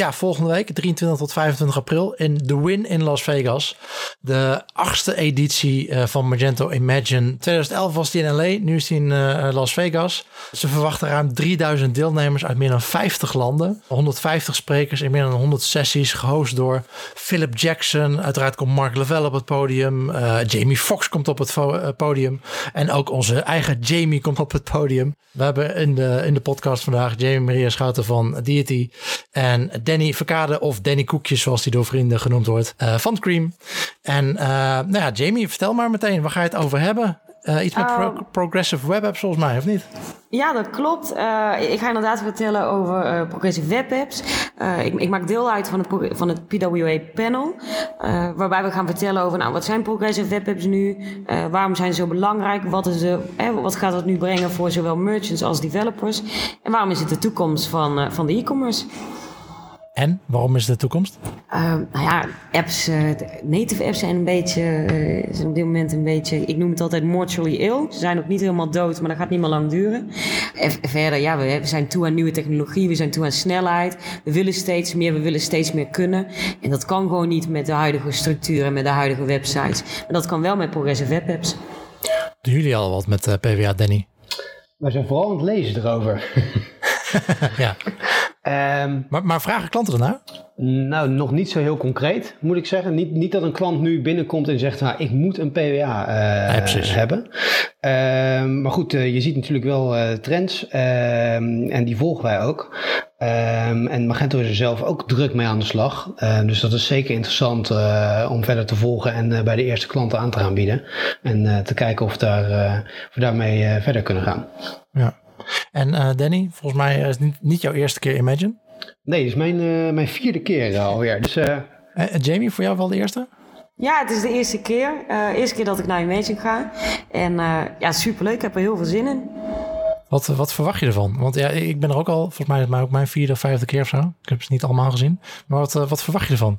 ja, volgende week, 23 tot 25 april, in The Win in Las Vegas. De achtste editie uh, van Magento Imagine. 2011 was die in LA, nu is die in uh, Las Vegas. Ze verwachten ruim 3000 deelnemers uit meer dan 50 landen. 150 sprekers in meer dan 100 sessies, gehost door Philip Jackson. Uiteraard komt Mark Lavelle op het podium. Uh, Jamie Foxx komt op het podium. En ook onze eigen Jamie komt op het podium. We hebben in de, in de podcast vandaag Jamie Maria Schouten van Deity. En Danny Verkade of Danny Koekjes, zoals die door vrienden genoemd wordt, uh, van Scream. En uh, nou ja, Jamie, vertel maar meteen, waar ga je het over hebben? Uh, iets met pro Progressive Web Apps volgens mij, of niet? Ja, dat klopt. Uh, ik ga inderdaad vertellen over uh, Progressive Web Apps. Ik, ik, maak deel uit van het, van het PWA panel. waarbij we gaan vertellen over nou, wat zijn Progressive Web Apps nu? waarom zijn ze zo belangrijk? Wat, is de, wat gaat het nu brengen voor zowel merchants als developers? En waarom is het de toekomst van, van de e-commerce? En waarom is de toekomst? Uh, nou ja, apps, uh, native apps zijn een beetje, uh, zijn op dit moment een beetje, ik noem het altijd mortally ill. Ze zijn ook niet helemaal dood, maar dat gaat niet meer lang duren. En verder, ja, we, we, zijn toe aan nieuwe technologie, we zijn toe aan snelheid. We willen steeds meer, we willen steeds meer kunnen. En dat kan gewoon niet met de huidige structuur en met de huidige websites. Maar dat kan wel met progressive web apps. Doen jullie al wat met PWA, Danny? Wij zijn vooral aan het lezen erover. ja. Um, maar, maar, vragen klanten ernaar? Nou, nog niet zo heel concreet, moet ik zeggen. Niet, niet dat een klant nu binnenkomt en zegt, nou, ik moet een PWA uh, ja, hebben. Um, maar goed, uh, je ziet natuurlijk wel uh, trends um, en die volgen wij ook. en Magento is er zelf ook druk mee aan de slag. dus dat is zeker interessant om verder te volgen en bij de eerste klanten aan te gaan bieden. En te kijken of, daar, of we daarmee verder kunnen gaan. Ja. En uh, Danny, volgens mij is het niet, niet jouw eerste keer Imagine. Nee, dit is mijn, uh, mijn vierde keer alweer. Dus, uh... Jamie, voor jou wel de eerste? Ja, het is de eerste keer. Uh, eerste keer dat ik naar Imagine ga. En ja, superleuk. Ik heb er heel veel zin in. Wat, wat verwacht je ervan? Want ja, ik ben er ook al, volgens mij is het ook mijn vierde of vijfde keer of zo. Ik heb ze niet allemaal gezien. Maar wat, wat verwacht je ervan?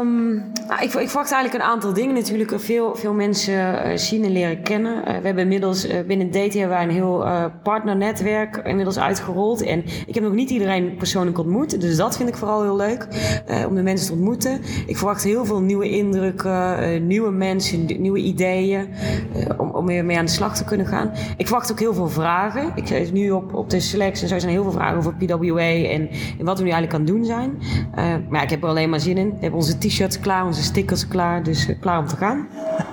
Um, nou, ik, ik, verwacht eigenlijk een aantal dingen. Natuurlijk veel, veel mensen uh, zien en leren kennen. Uh, we hebben inmiddels binnen DT een heel partnernetwerk inmiddels uitgerold. En ik heb nog niet iedereen persoonlijk ontmoet. Dus dat vind ik vooral heel leuk. om de mensen te ontmoeten. Ik verwacht heel veel nieuwe indrukken, nieuwe mensen, nieuwe ideeën. om, om weer mee aan de slag te kunnen gaan. Ik verwacht ook heel veel vragen. Ik zit nu op, op de select en zo zijn heel veel vragen over PWA en, wat we nu eigenlijk aan doen zijn. maar ik heb er alleen maar zin in onze t-shirts klaar, onze stickers klaar. Dus uh, klaar om te gaan.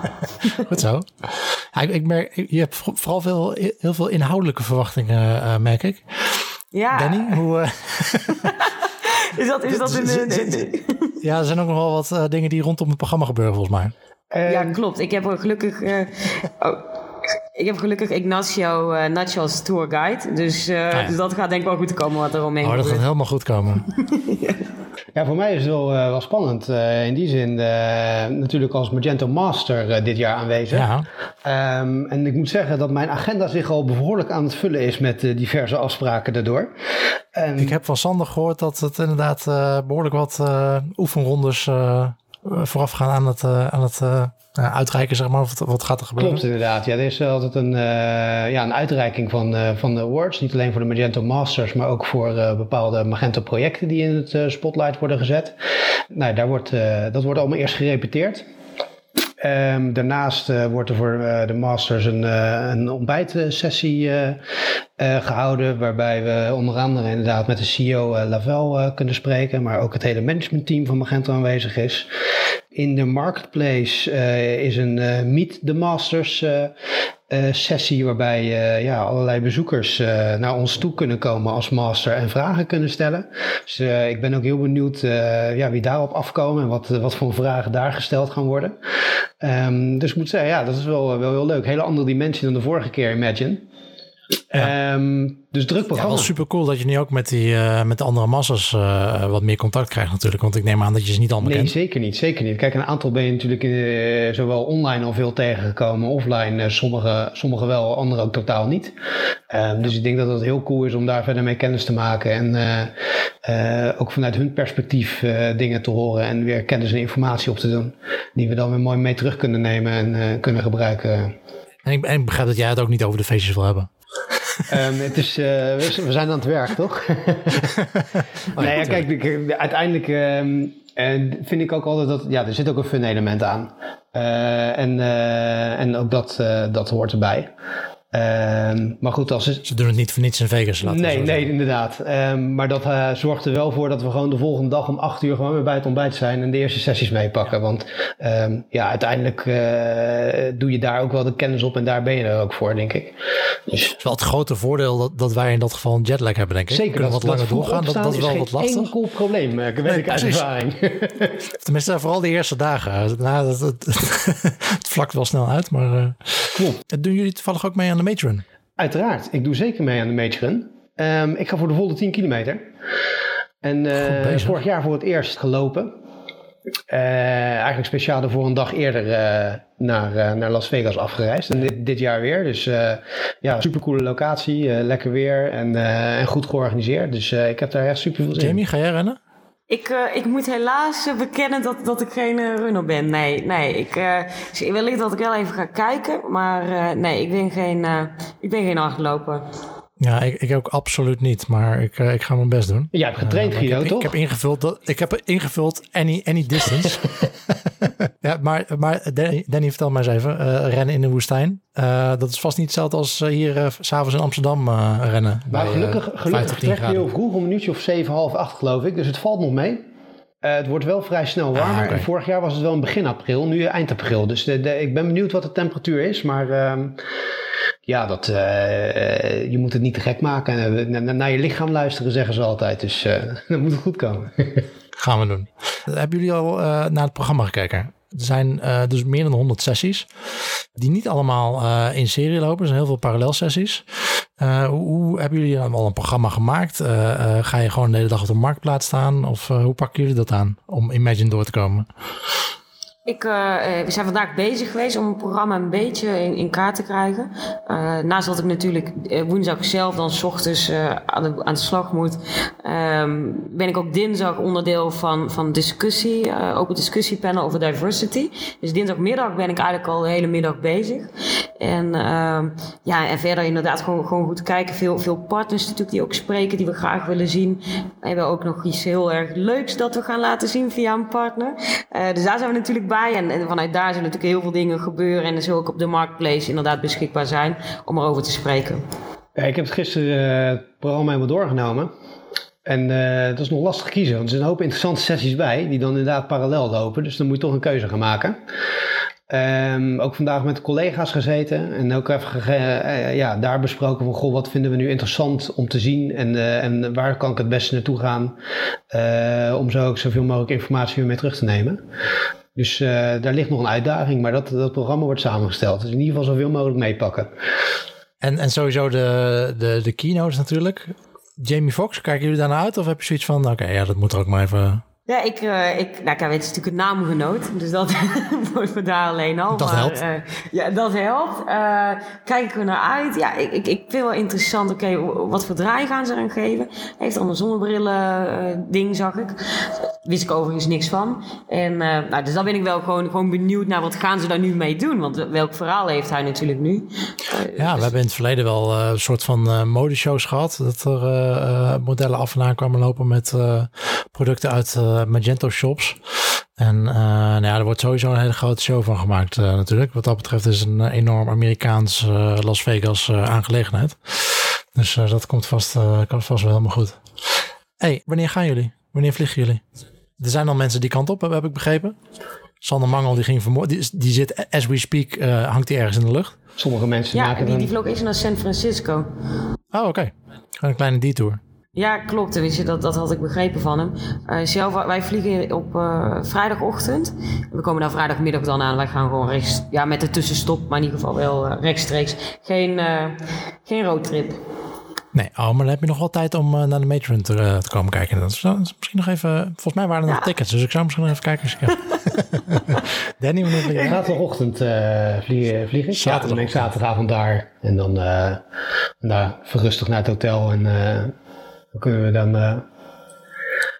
Goed zo. ik, ik, merk, je hebt vooral veel, heel veel inhoudelijke verwachtingen, uh, merk ik. Ja. Danny, hoe... Uh... is dat, is dat in de... ja, er zijn ook nog wel wat dingen die rondom het programma gebeuren, volgens mij. Ja, klopt. Ik heb er gelukkig... Oh. Ik heb gelukkig Ignacio uh, Nacho als tourguide. Dus, uh, ah, ja. dus dat gaat denk ik wel goed komen wat er omheen Oh, dat gaat helemaal goed komen. ja. Ja, voor mij is het wel, uh, wel spannend. Uh, in die zin, uh, natuurlijk als Magento Master dit jaar aanwezig. Ja. Um, en ik moet zeggen dat mijn agenda zich al behoorlijk aan het vullen is met diverse afspraken daardoor. Um, ik heb van Sander gehoord dat het inderdaad behoorlijk wat oefenrondes voorafgaan aan het, aan het uh, uitreiken, zeg maar? Wat, wat gaat er gebeuren? Klopt, inderdaad. Ja, er is altijd een, ja, een uitreiking van, van de awards. Niet alleen voor de Magento Masters, maar ook voor bepaalde Magento projecten die in het spotlight worden gezet. Nou, daar wordt, dat wordt allemaal eerst gerepeteerd. Um, daarnaast uh, wordt er voor uh, de masters een, uh, een ontbijtsessie gehouden, waarbij we onder andere inderdaad met de CEO Lavelle kunnen spreken, maar ook het hele managementteam van Magento aanwezig is. In de marketplace is een Meet the Masters sessie waarbij ja, allerlei bezoekers naar ons toe kunnen komen als master en vragen kunnen stellen. Dus ik ben ook heel benieuwd ja, wie daarop afkomen en wat, wat voor vragen daar gesteld gaan worden. Um, dus ik moet zeggen, ja, dat is wel, wel heel leuk. Hele andere dimensie dan de vorige keer, Imagine. Ja. Um, dus druk programma. Ja, wel super cool dat je nu ook met, die, uh, met de andere massas uh, wat meer contact krijgt natuurlijk. Want ik neem aan dat je ze niet allemaal nee, kent. Nee, zeker niet. Zeker niet. Kijk, een aantal ben je natuurlijk uh, zowel online al veel tegengekomen. Offline sommige, sommige wel, andere ook totaal niet. Um, dus ik denk dat het heel cool is om daar verder mee kennis te maken. En ook vanuit hun perspectief dingen te horen. En weer kennis en informatie op te doen. Die we dan weer mooi mee terug kunnen nemen en kunnen gebruiken. En ik, en ik begrijp dat jij het ook niet over de feestjes wil hebben. Ehm, het is, uh, we, zijn aan het werk, toch? nee, ja, kijk, ik, uiteindelijk ehm, en vind ik ook altijd dat ja, er zit ook een fun element aan. Uh, en, uh, en ook dat, dat hoort erbij. Ehm, maar goed, als ze... ze doen het niet voor niets in Vegas laten Nee, nee, inderdaad. Um, maar dat uh, zorgt er wel voor dat we gewoon de volgende dag om acht uur gewoon weer bij het ontbijt zijn en de eerste sessies meepakken. Want um, ja, uiteindelijk uh, doe je daar ook wel de kennis op en daar ben je er ook voor, denk ik. Dus... Het is wel het grote voordeel dat, dat wij in dat geval een jetlag hebben, denk ik. Zeker. dat, wat langer doorgaan, dat, dat is wel wat lastig. Dat is enkel probleem, uh, weet nee, ik uit ervaring. Tenminste, vooral de eerste dagen. Nou, dat, het, het vlakt wel snel uit, maar... Klopt. Doen jullie toevallig ook mee aan de Matron? Uiteraard. Ik doe zeker mee aan de Matron. Um, ik ga voor de volle 10 kilometer. En uh, vorig jaar voor het eerst gelopen. Uh, eigenlijk speciaal ervoor een dag eerder uh, naar, naar Las Vegas afgereisd. En dit, dit jaar weer. Dus ja, supercoole locatie, lekker weer en, en goed georganiseerd. Dus ik heb daar echt super veel zin in. Jamie, ga jij rennen? Ik, uh, ik moet helaas uh, bekennen dat, dat ik geen uh, runner ben. Nee, nee. Ik, dus wellicht dat ik wel even ga kijken. Maar nee, ik ben geen, ik ben geen hardloper. Ja, ik, ik ook absoluut niet. Maar ik, ik ga mijn best doen. Jij hebt getraind, Guido, ik, toch? Ik heb ingevuld, dat, ik heb ingevuld any, any distance. ja, maar, maar Danny, Danny vertel maar eens even. rennen in de woestijn. dat is vast niet hetzelfde als hier s s'avonds in Amsterdam rennen. Maar bij, gelukkig, gelukkig trek je heel vroeg, een minuutje of 7, half 8 geloof ik. Dus het valt nog mee. Het wordt wel vrij snel warmer. Ah, okay. Vorig jaar was het wel een begin april, nu eind april. Dus de, de, ik ben benieuwd wat de temperatuur is. Maar uh, ja, dat, je moet het niet te gek maken. Naar, naar je lichaam luisteren, zeggen ze altijd. Dus dat moet het goed komen. Gaan we doen. Hebben jullie al naar het programma gekeken? Er zijn uh, dus meer dan 100 sessies, die niet allemaal uh, in serie lopen. Er zijn heel veel parallelsessies. Uh, hoe, hoe, hebben jullie dan al een programma gemaakt? ga je gewoon de hele dag op de marktplaats staan? Of hoe pakken jullie dat aan om Imagine door te komen? Ik, uh, we zijn vandaag bezig geweest om het programma een beetje in, in kaart te krijgen. Uh, naast dat ik natuurlijk woensdag zelf dan s ochtends aan, de, aan de slag moet, um, ben ik ook dinsdag onderdeel van, van discussie, open discussiepanel over diversity. Dus dinsdagmiddag ben ik eigenlijk al de hele middag bezig. En, uh, ja, en verder inderdaad gewoon, gewoon goed kijken. Veel, veel partners natuurlijk die ook spreken, die we graag willen zien. We hebben ook nog iets heel erg leuks dat we gaan laten zien via een partner. dus daar zijn we natuurlijk bij. En, vanuit daar zullen natuurlijk heel veel dingen gebeuren. En er zullen ook op de marketplace inderdaad beschikbaar zijn om erover te spreken. Ja, ik heb het gisteren het programma helemaal doorgenomen. En uh, dat is nog lastig kiezen, want er zijn een hoop interessante sessies bij, die dan inderdaad parallel lopen. Dus dan moet je toch een keuze gaan maken. Um, ook vandaag met collega's gezeten en ook even uh, ja, daar besproken van goh, wat vinden we nu interessant om te zien en, uh, en waar kan ik het beste naartoe gaan uh, om zo ook zoveel mogelijk informatie weer mee terug te nemen. Dus daar ligt nog een uitdaging, maar dat, dat programma wordt samengesteld. Dus in ieder geval zoveel mogelijk meepakken. En, en sowieso de, de, de keynotes natuurlijk. Jamie Foxx, kijken jullie daarna uit of heb je zoiets van, oké, ja, dat moet er ook maar even ja, ik, uh, ik, nou, kijk, het is natuurlijk een naamgenoot, dus dat wordt me daar alleen al. Dat maar, helpt. Uh, ja, dat helpt. Uh, kijken we naar uit. Ja, ik, ik, ik vind wel interessant, oké, okay, wat voor draai gaan ze eraan geven? Heeft al een zonnebrillen ding, zag ik. Wist ik overigens niks van. En, nou, dus daar ben ik wel gewoon, gewoon benieuwd naar wat gaan ze daar nu mee doen? Want welk verhaal heeft hij natuurlijk nu? ja, we hebben in het verleden wel een soort van modeshows gehad. Dat er modellen af en aan kwamen lopen met producten uit Magento shops. En uh, nou ja, er wordt sowieso een hele grote show van gemaakt uh, natuurlijk. Wat dat betreft is het een enorm Amerikaans uh, Las Vegas aangelegenheid. Dus dat komt vast, komt vast wel helemaal goed. hey, wanneer gaan jullie? Wanneer vliegen jullie? Er zijn al mensen die kant op, heb ik begrepen. Sander Mangel, die ging vanmorgen, die, die zit as we speak, hangt die ergens in de lucht. Sommige mensen ja, maken die, die vloog eerst naar San Francisco. Oh, oké. Okay. Gewoon een kleine detour. Ja, klopt. Tenminste, dat, dat had ik begrepen van hem. Uh, zelf, wij vliegen op uh, vrijdagochtend. We komen daar vrijdagmiddag dan aan. Wij gaan gewoon rechts, ja, met de tussenstop, maar in ieder geval wel uh, rechtstreeks. Geen, geen roadtrip. Nee, oh, maar dan heb je nog wel tijd om naar de Matron te, te, komen kijken. Dat is, dat is misschien nog even, volgens mij waren er nog ja. tickets, dus ik zou misschien nog even kijken. Als ik Danny, wanneer vlieg je? Zaterdagochtend vlieg, vlieg ik. Zaterdag. Ja, dan ben ik zaterdagavond daar. En dan daar verrustig naar het hotel en dan kunnen we dan uh,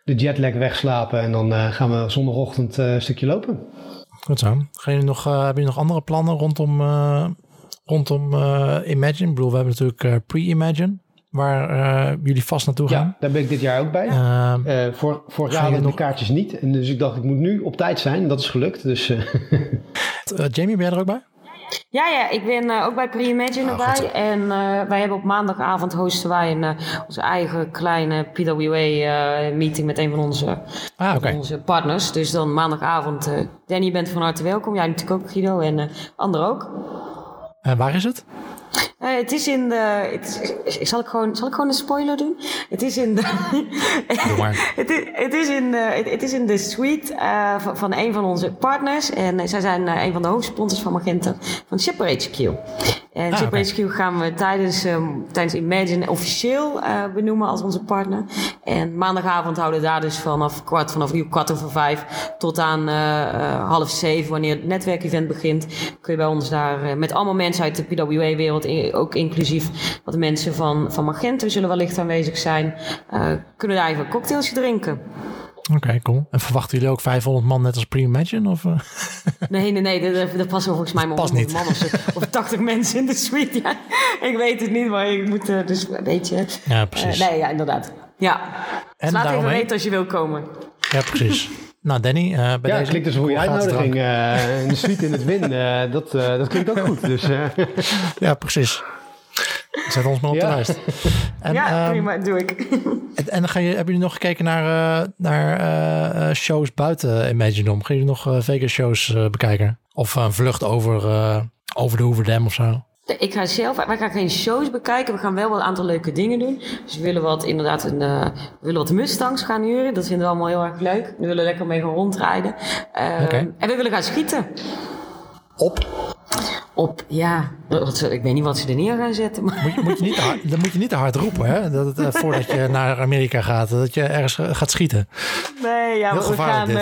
de jetlag wegslapen en dan uh, gaan we zondagochtend uh, een stukje lopen. Goed zo. Ga je nog, andere plannen rondom rondom Imagine. Ik bedoel, we hebben natuurlijk pre-Imagine waar jullie vast naartoe gaan. Ja, daar ben ik dit jaar ook bij. Uh, voor, vorig jaar hadden nog... de kaartjes niet. En dus ik dacht, ik moet nu op tijd zijn. En dat is gelukt. Dus, Jamie, ben jij er ook bij? Ja, ja, ik ben uh, ook bij Pre-Imagine oh, erbij. En uh, wij hebben op maandagavond hosten wij een, uh, onze eigen kleine PWA-meeting met een van onze, ah, okay. onze partners. Dus dan maandagavond, Danny, je bent van harte welkom. Jij natuurlijk ook, Guido, en anderen ook. En waar is het? Uh, het is in de. Het, zal, ik gewoon, zal ik gewoon een spoiler doen? Het is in de. het, is, het, is in de het, is in de suite uh, van, van, een van onze partners. En zij zijn een van de hoofdsponsors van Magenta van Shipper HQ. En ah, Shipper HQ gaan we tijdens, um, tijdens Imagine officieel benoemen als onze partner. En maandagavond houden we daar dus vanaf kwart, vanaf nu kwart over vijf tot aan half zeven, wanneer het netwerkevent begint, kun je bij ons daar met allemaal mensen uit de PWA-wereld ook inclusief wat mensen van, van Magento zullen wellicht aanwezig zijn. Kunnen daar even cocktailsje drinken. Oké, cool. En verwachten jullie ook 500 man net als Pre-Imagine? Of, uh? Nee, nee, nee. Er passen volgens mij maar 100 man of, of 80 mensen in de suite. Ja, ik weet het niet, maar ik moet uh, dus een beetje... Ja, precies. Uh, nee, ja, inderdaad. Ja. En dus laat even weten als je wil komen. Ja, precies. Nou, Danny, uh, bij ja, deze... klinkt dus een goede uitnodiging. Uh, een suite in het win, uh, dat, dat klinkt ook goed. Dus, ja, precies. Zet ons maar op de lijst. En, ja, um, prima, doe ik. En, en ga je, hebben jullie nog gekeken naar, naar shows buiten Imaginum? Gaan jullie nog Vegas shows bekijken? Of een vlucht over, over de Hoover Dam of zo? Ik ga zelf, wij gaan geen shows bekijken. We gaan wel wel een aantal leuke dingen doen. Dus we willen wat, inderdaad, een, uh, we willen wat Mustangs gaan huren. Dat vinden we allemaal heel erg leuk. We willen lekker mee gaan rondrijden. Uh, okay. En we willen gaan schieten. Op? Op, ja, ik weet niet wat ze er neer gaan zetten. Maar. Moet, je, moet je niet hard, dan moet je niet te hard roepen, hè? Dat het, uh, voordat je naar Amerika gaat, dat je ergens gaat schieten. Nee, ja, heel we gaan, uh,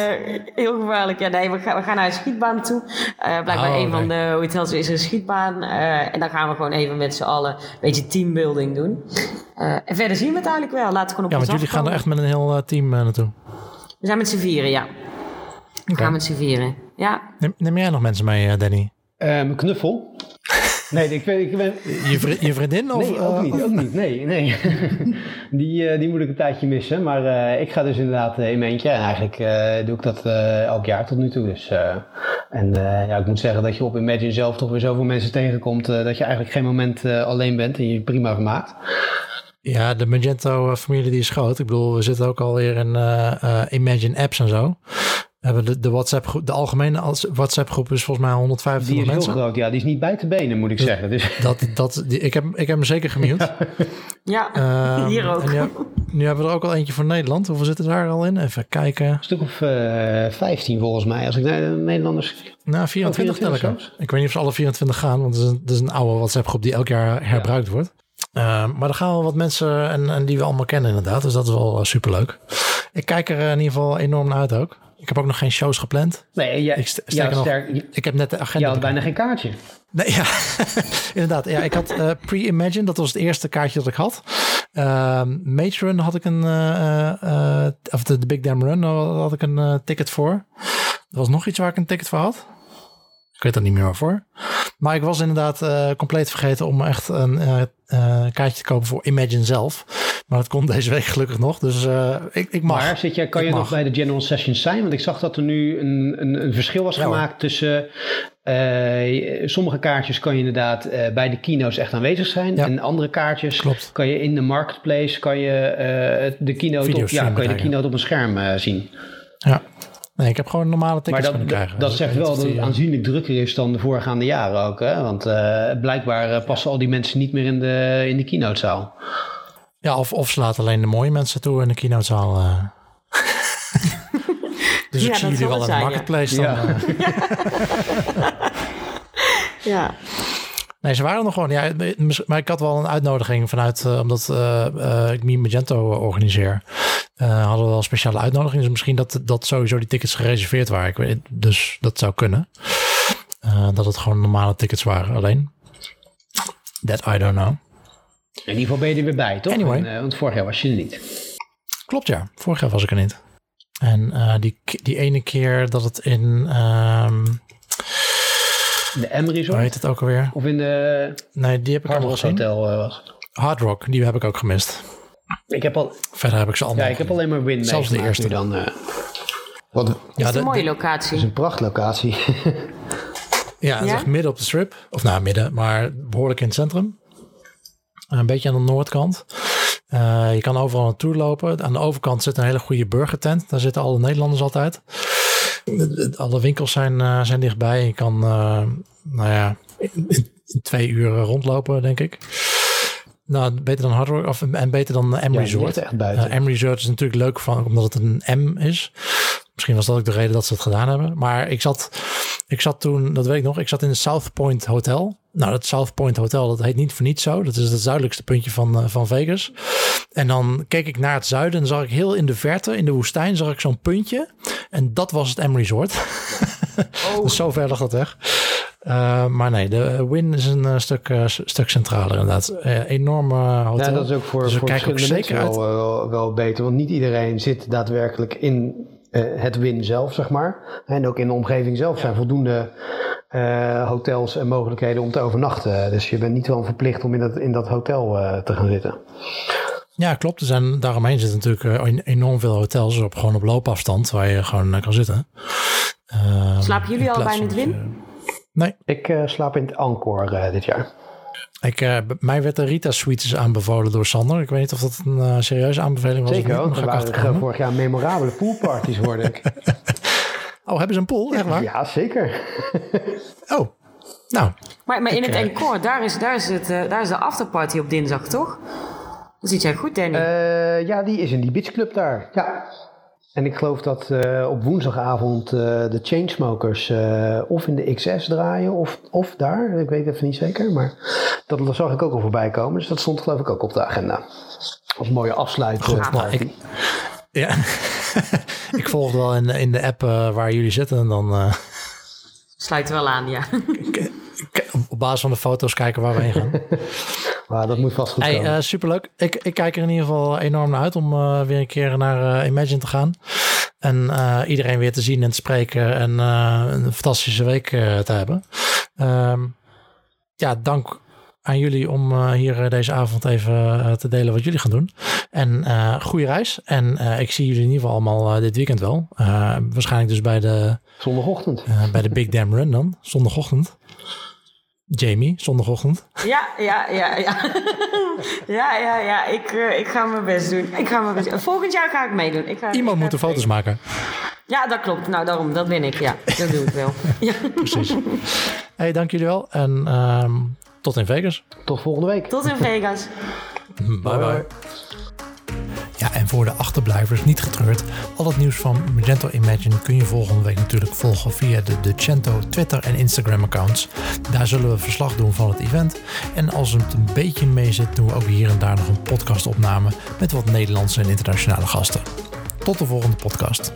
heel gevaarlijk. Ja, nee, we gaan, we gaan naar een schietbaan toe. Uh, blijkbaar oh, een van de hotels is een schietbaan. en dan gaan we gewoon even met z'n allen een beetje teambuilding doen. en verder zien we het eigenlijk wel. Laten we gewoon op Ja, want jullie gaan er echt met een heel team naartoe. We zijn met z'n vieren, ja. We gaan met z'n vieren, ja. Neem, neem jij nog mensen mee, Danny? Um, knuffel. Nee, ik, ben, ik ben... Je, je vriendin? Of, nee, ook niet. Uh, ook niet. Nee, nee. die, uh, die moet ik een tijdje missen. Maar uh, ik ga dus inderdaad in mijn eentje. En eigenlijk doe ik dat elk jaar tot nu toe. Dus, en ja, ik moet zeggen dat je op Imagine zelf toch weer zoveel mensen tegenkomt... dat je eigenlijk geen moment alleen bent en je prima vermaakt. Ja, de Magento-familie die is groot. Ik bedoel, we zitten ook alweer in Imagine apps en zo hebben de, de WhatsApp groep, de algemene WhatsApp groep is volgens mij 125 mensen. Die is heel groot, ja. Die is niet bij te benen, moet ik zeggen. Dus. Dat, dat, die, ik, heb, ik heb hem zeker gemute. Ja, ja um, hier ook. Nu, nu, hebben we er ook al eentje voor Nederland. Hoeveel zitten daar al in? Even kijken. Een stuk of uh, eh, 15 volgens mij. Als ik naar de Nederlanders... Nou, 24, 24 tel Ik weet niet of ze alle 24 gaan, want het is een, is een oude WhatsApp groep die elk jaar herbruikt ja. wordt. Uh, maar er gaan wel wat mensen en, en, die we allemaal kennen inderdaad. Dus dat is wel uh, superleuk. Ik kijk er in ieder geval enorm naar uit ook. Ik heb ook nog geen shows gepland. Nee, ik, ja, nog, sterk, ik heb net de agenda. Je had bijna geen kaartje. Nee, ja, inderdaad. Ja, ik had uh, Pre-Imagine, dat was het eerste kaartje dat ik had. Uh, Mage Run had ik een, uh, of de, de, Big Dam Run had ik een ticket voor. Er was nog iets waar ik een ticket voor had. Ik weet er niet meer waarvoor. Maar ik was inderdaad compleet vergeten om echt een kaartje te kopen voor Imagine zelf. Maar dat komt deze week gelukkig nog. Dus uh, ik, ik mag. Maar zit je, kan je nog bij de General Sessions zijn? Want ik zag dat er nu een, een, een verschil was gemaakt tussen... Uh, sommige kaartjes kan je inderdaad uh, bij de keynotes echt aanwezig zijn. En andere kaartjes Klopt. kan je in de marketplace kan je, de keynote op, ja, kan je de keynote op een scherm zien. Ja. Nee, ik heb gewoon normale tickets maar dat, krijgen. Dat, zegt wel dat het aanzienlijk drukker is dan de voorgaande jaren ook. Hè? Want blijkbaar passen al die mensen niet meer in de, in de keynotezaal. Ja, of, of ze laten alleen de mooie mensen toe in de kinozaal. Uh. dus ik zie jullie wel in de marketplace dan. Ja. Uh. ja. Nee, ze waren nog gewoon. Ja, maar ik had wel een uitnodiging vanuit, uh, omdat ik Mi Magento organiseer. hadden we wel een speciale uitnodiging. Dus misschien dat, dat sowieso die tickets gereserveerd waren. Ik weet, dus dat zou kunnen. dat het gewoon normale tickets waren alleen. That I don't know. In ieder geval ben je er weer bij, toch? Anyway. En, want vorig jaar was je er niet. Klopt, ja. Vorig jaar was ik er niet. En die, die ene keer dat het in... Um, De M Hoe Resort? heet het ook alweer? Of in de Nee, die heb ik Hard al Rock gezien. Hotel eh, was. Hard Rock, die heb ik ook gemist. Ik heb al, Verder heb ik ze allemaal ja, ik heb alleen maar Win Zelfs de eerste. dan. eh. Wat, het Ja, is de- een mooie de- locatie. is een prachtlocatie. Ja, het Ja? midden op de strip. Of nou, midden, maar behoorlijk in het centrum. Een beetje aan de noordkant. Eh, je kan overal naartoe lopen. Aan de overkant zit een hele goede burgertent. Daar zitten alle Nederlanders altijd. Alle winkels zijn, eh, zijn dichtbij. Je kan, eh, nou ja, in, in twee uur rondlopen, denk ik. Nou, beter dan Hard Rock of, en beter dan M Ja, Resort. ligt echt buiten. Uh, M Resort is natuurlijk leuk van, omdat het een M is. Misschien was dat ook de reden dat ze het gedaan hebben. Maar ik zat, ik zat toen, dat weet ik nog, ik zat in het South Point Hotel. Nou, dat South Point Hotel, dat heet niet voor niets zo. Dat is het zuidelijkste puntje van, uh, van Vegas. En dan keek ik naar het zuiden en zag ik heel in de verte, in de woestijn, zag ik zo'n puntje. En dat was het M Resort. Oh. dus zo ver lag dat weg. Uh, maar nee, de Win is een uh, stuk, uh, stuk centraler inderdaad. enorm hotel. Ja, dat is ook voor, dus voor wel, wel, wel, beter. Want niet iedereen zit daadwerkelijk in het Win zelf, zeg maar. En ook in de omgeving zelf zijn voldoende uh, hotels en mogelijkheden om te overnachten. Dus je bent niet wel verplicht om in dat, in dat hotel uh, te gaan zitten. Ja, klopt. Er zijn, daaromheen zitten natuurlijk enorm veel hotels op, gewoon op loopafstand waar je gewoon kan zitten. Uh, Slapen jullie al bij het Win? Nee. Ik uh, slaap in het Encore dit jaar. Ik, uh, mij werd de Rita Suites aanbevolen door Sander. Ik weet niet of dat een uh, serieuze aanbeveling was. Zeker, er waren vorig jaar memorabele poolparties, hoorde ik. oh, hebben ze een pool? Echt waar? Ja, zeker. oh, nou. Maar, maar in ik, het Encore, daar is, daar, is het, uh, daar is de afterparty op dinsdag, toch? Dat ziet jij goed, Danny. Uh, ja, die is in die beachclub daar. Ja. En ik geloof dat uh, op woensdagavond uh, de Chainsmokers uh, of in de XS draaien of, of daar. Ik weet even niet zeker, maar dat, dat zag ik ook al voorbij komen. Dus dat stond geloof ik ook op de agenda. Als mooie afsluiting. Nou, ik, ja, ik volg wel in, in de app uh, waar jullie zitten en dan... uh, Sluit wel aan, ja. op basis van de foto's kijken waar we heen gaan. Maar dat moet vast goed hey, komen. Uh, superleuk. Ik, ik kijk er in ieder geval enorm naar uit om uh, weer een keer naar uh, Imagine te gaan. En iedereen weer te zien en te spreken en een fantastische week te hebben. Um, ja, dank aan jullie om hier deze avond even te delen wat jullie gaan doen. En goede reis. En ik zie jullie in ieder geval allemaal dit weekend wel. waarschijnlijk dus bij de... Zondagochtend. bij de Big Dam Run dan. Zondagochtend. Jamie, zondagochtend. Ja, ja, ja, ja. ja, ja, ja. Ik, uh, ik ga mijn best doen. Ik ga mijn best doen. Volgend jaar ga ik meedoen. Ik ga, Iemand ik moet de foto's maken. Ja, dat klopt. Nou, daarom. Dat ben ik. Ja, dat doe ik wel. ja. Precies. Hey, dank jullie wel. En um, tot in Vegas. Tot volgende week. Tot in Vegas. bye, bye. bye. Ja, en voor de achterblijvers niet getreurd. Al het nieuws van Magento Imagine kun je volgende week natuurlijk volgen via de Decento Twitter en Instagram accounts. Daar zullen we verslag doen van het event. En als het een beetje mee zit, doen we ook hier en daar nog een podcastopname met wat Nederlandse en internationale gasten. Tot de volgende podcast.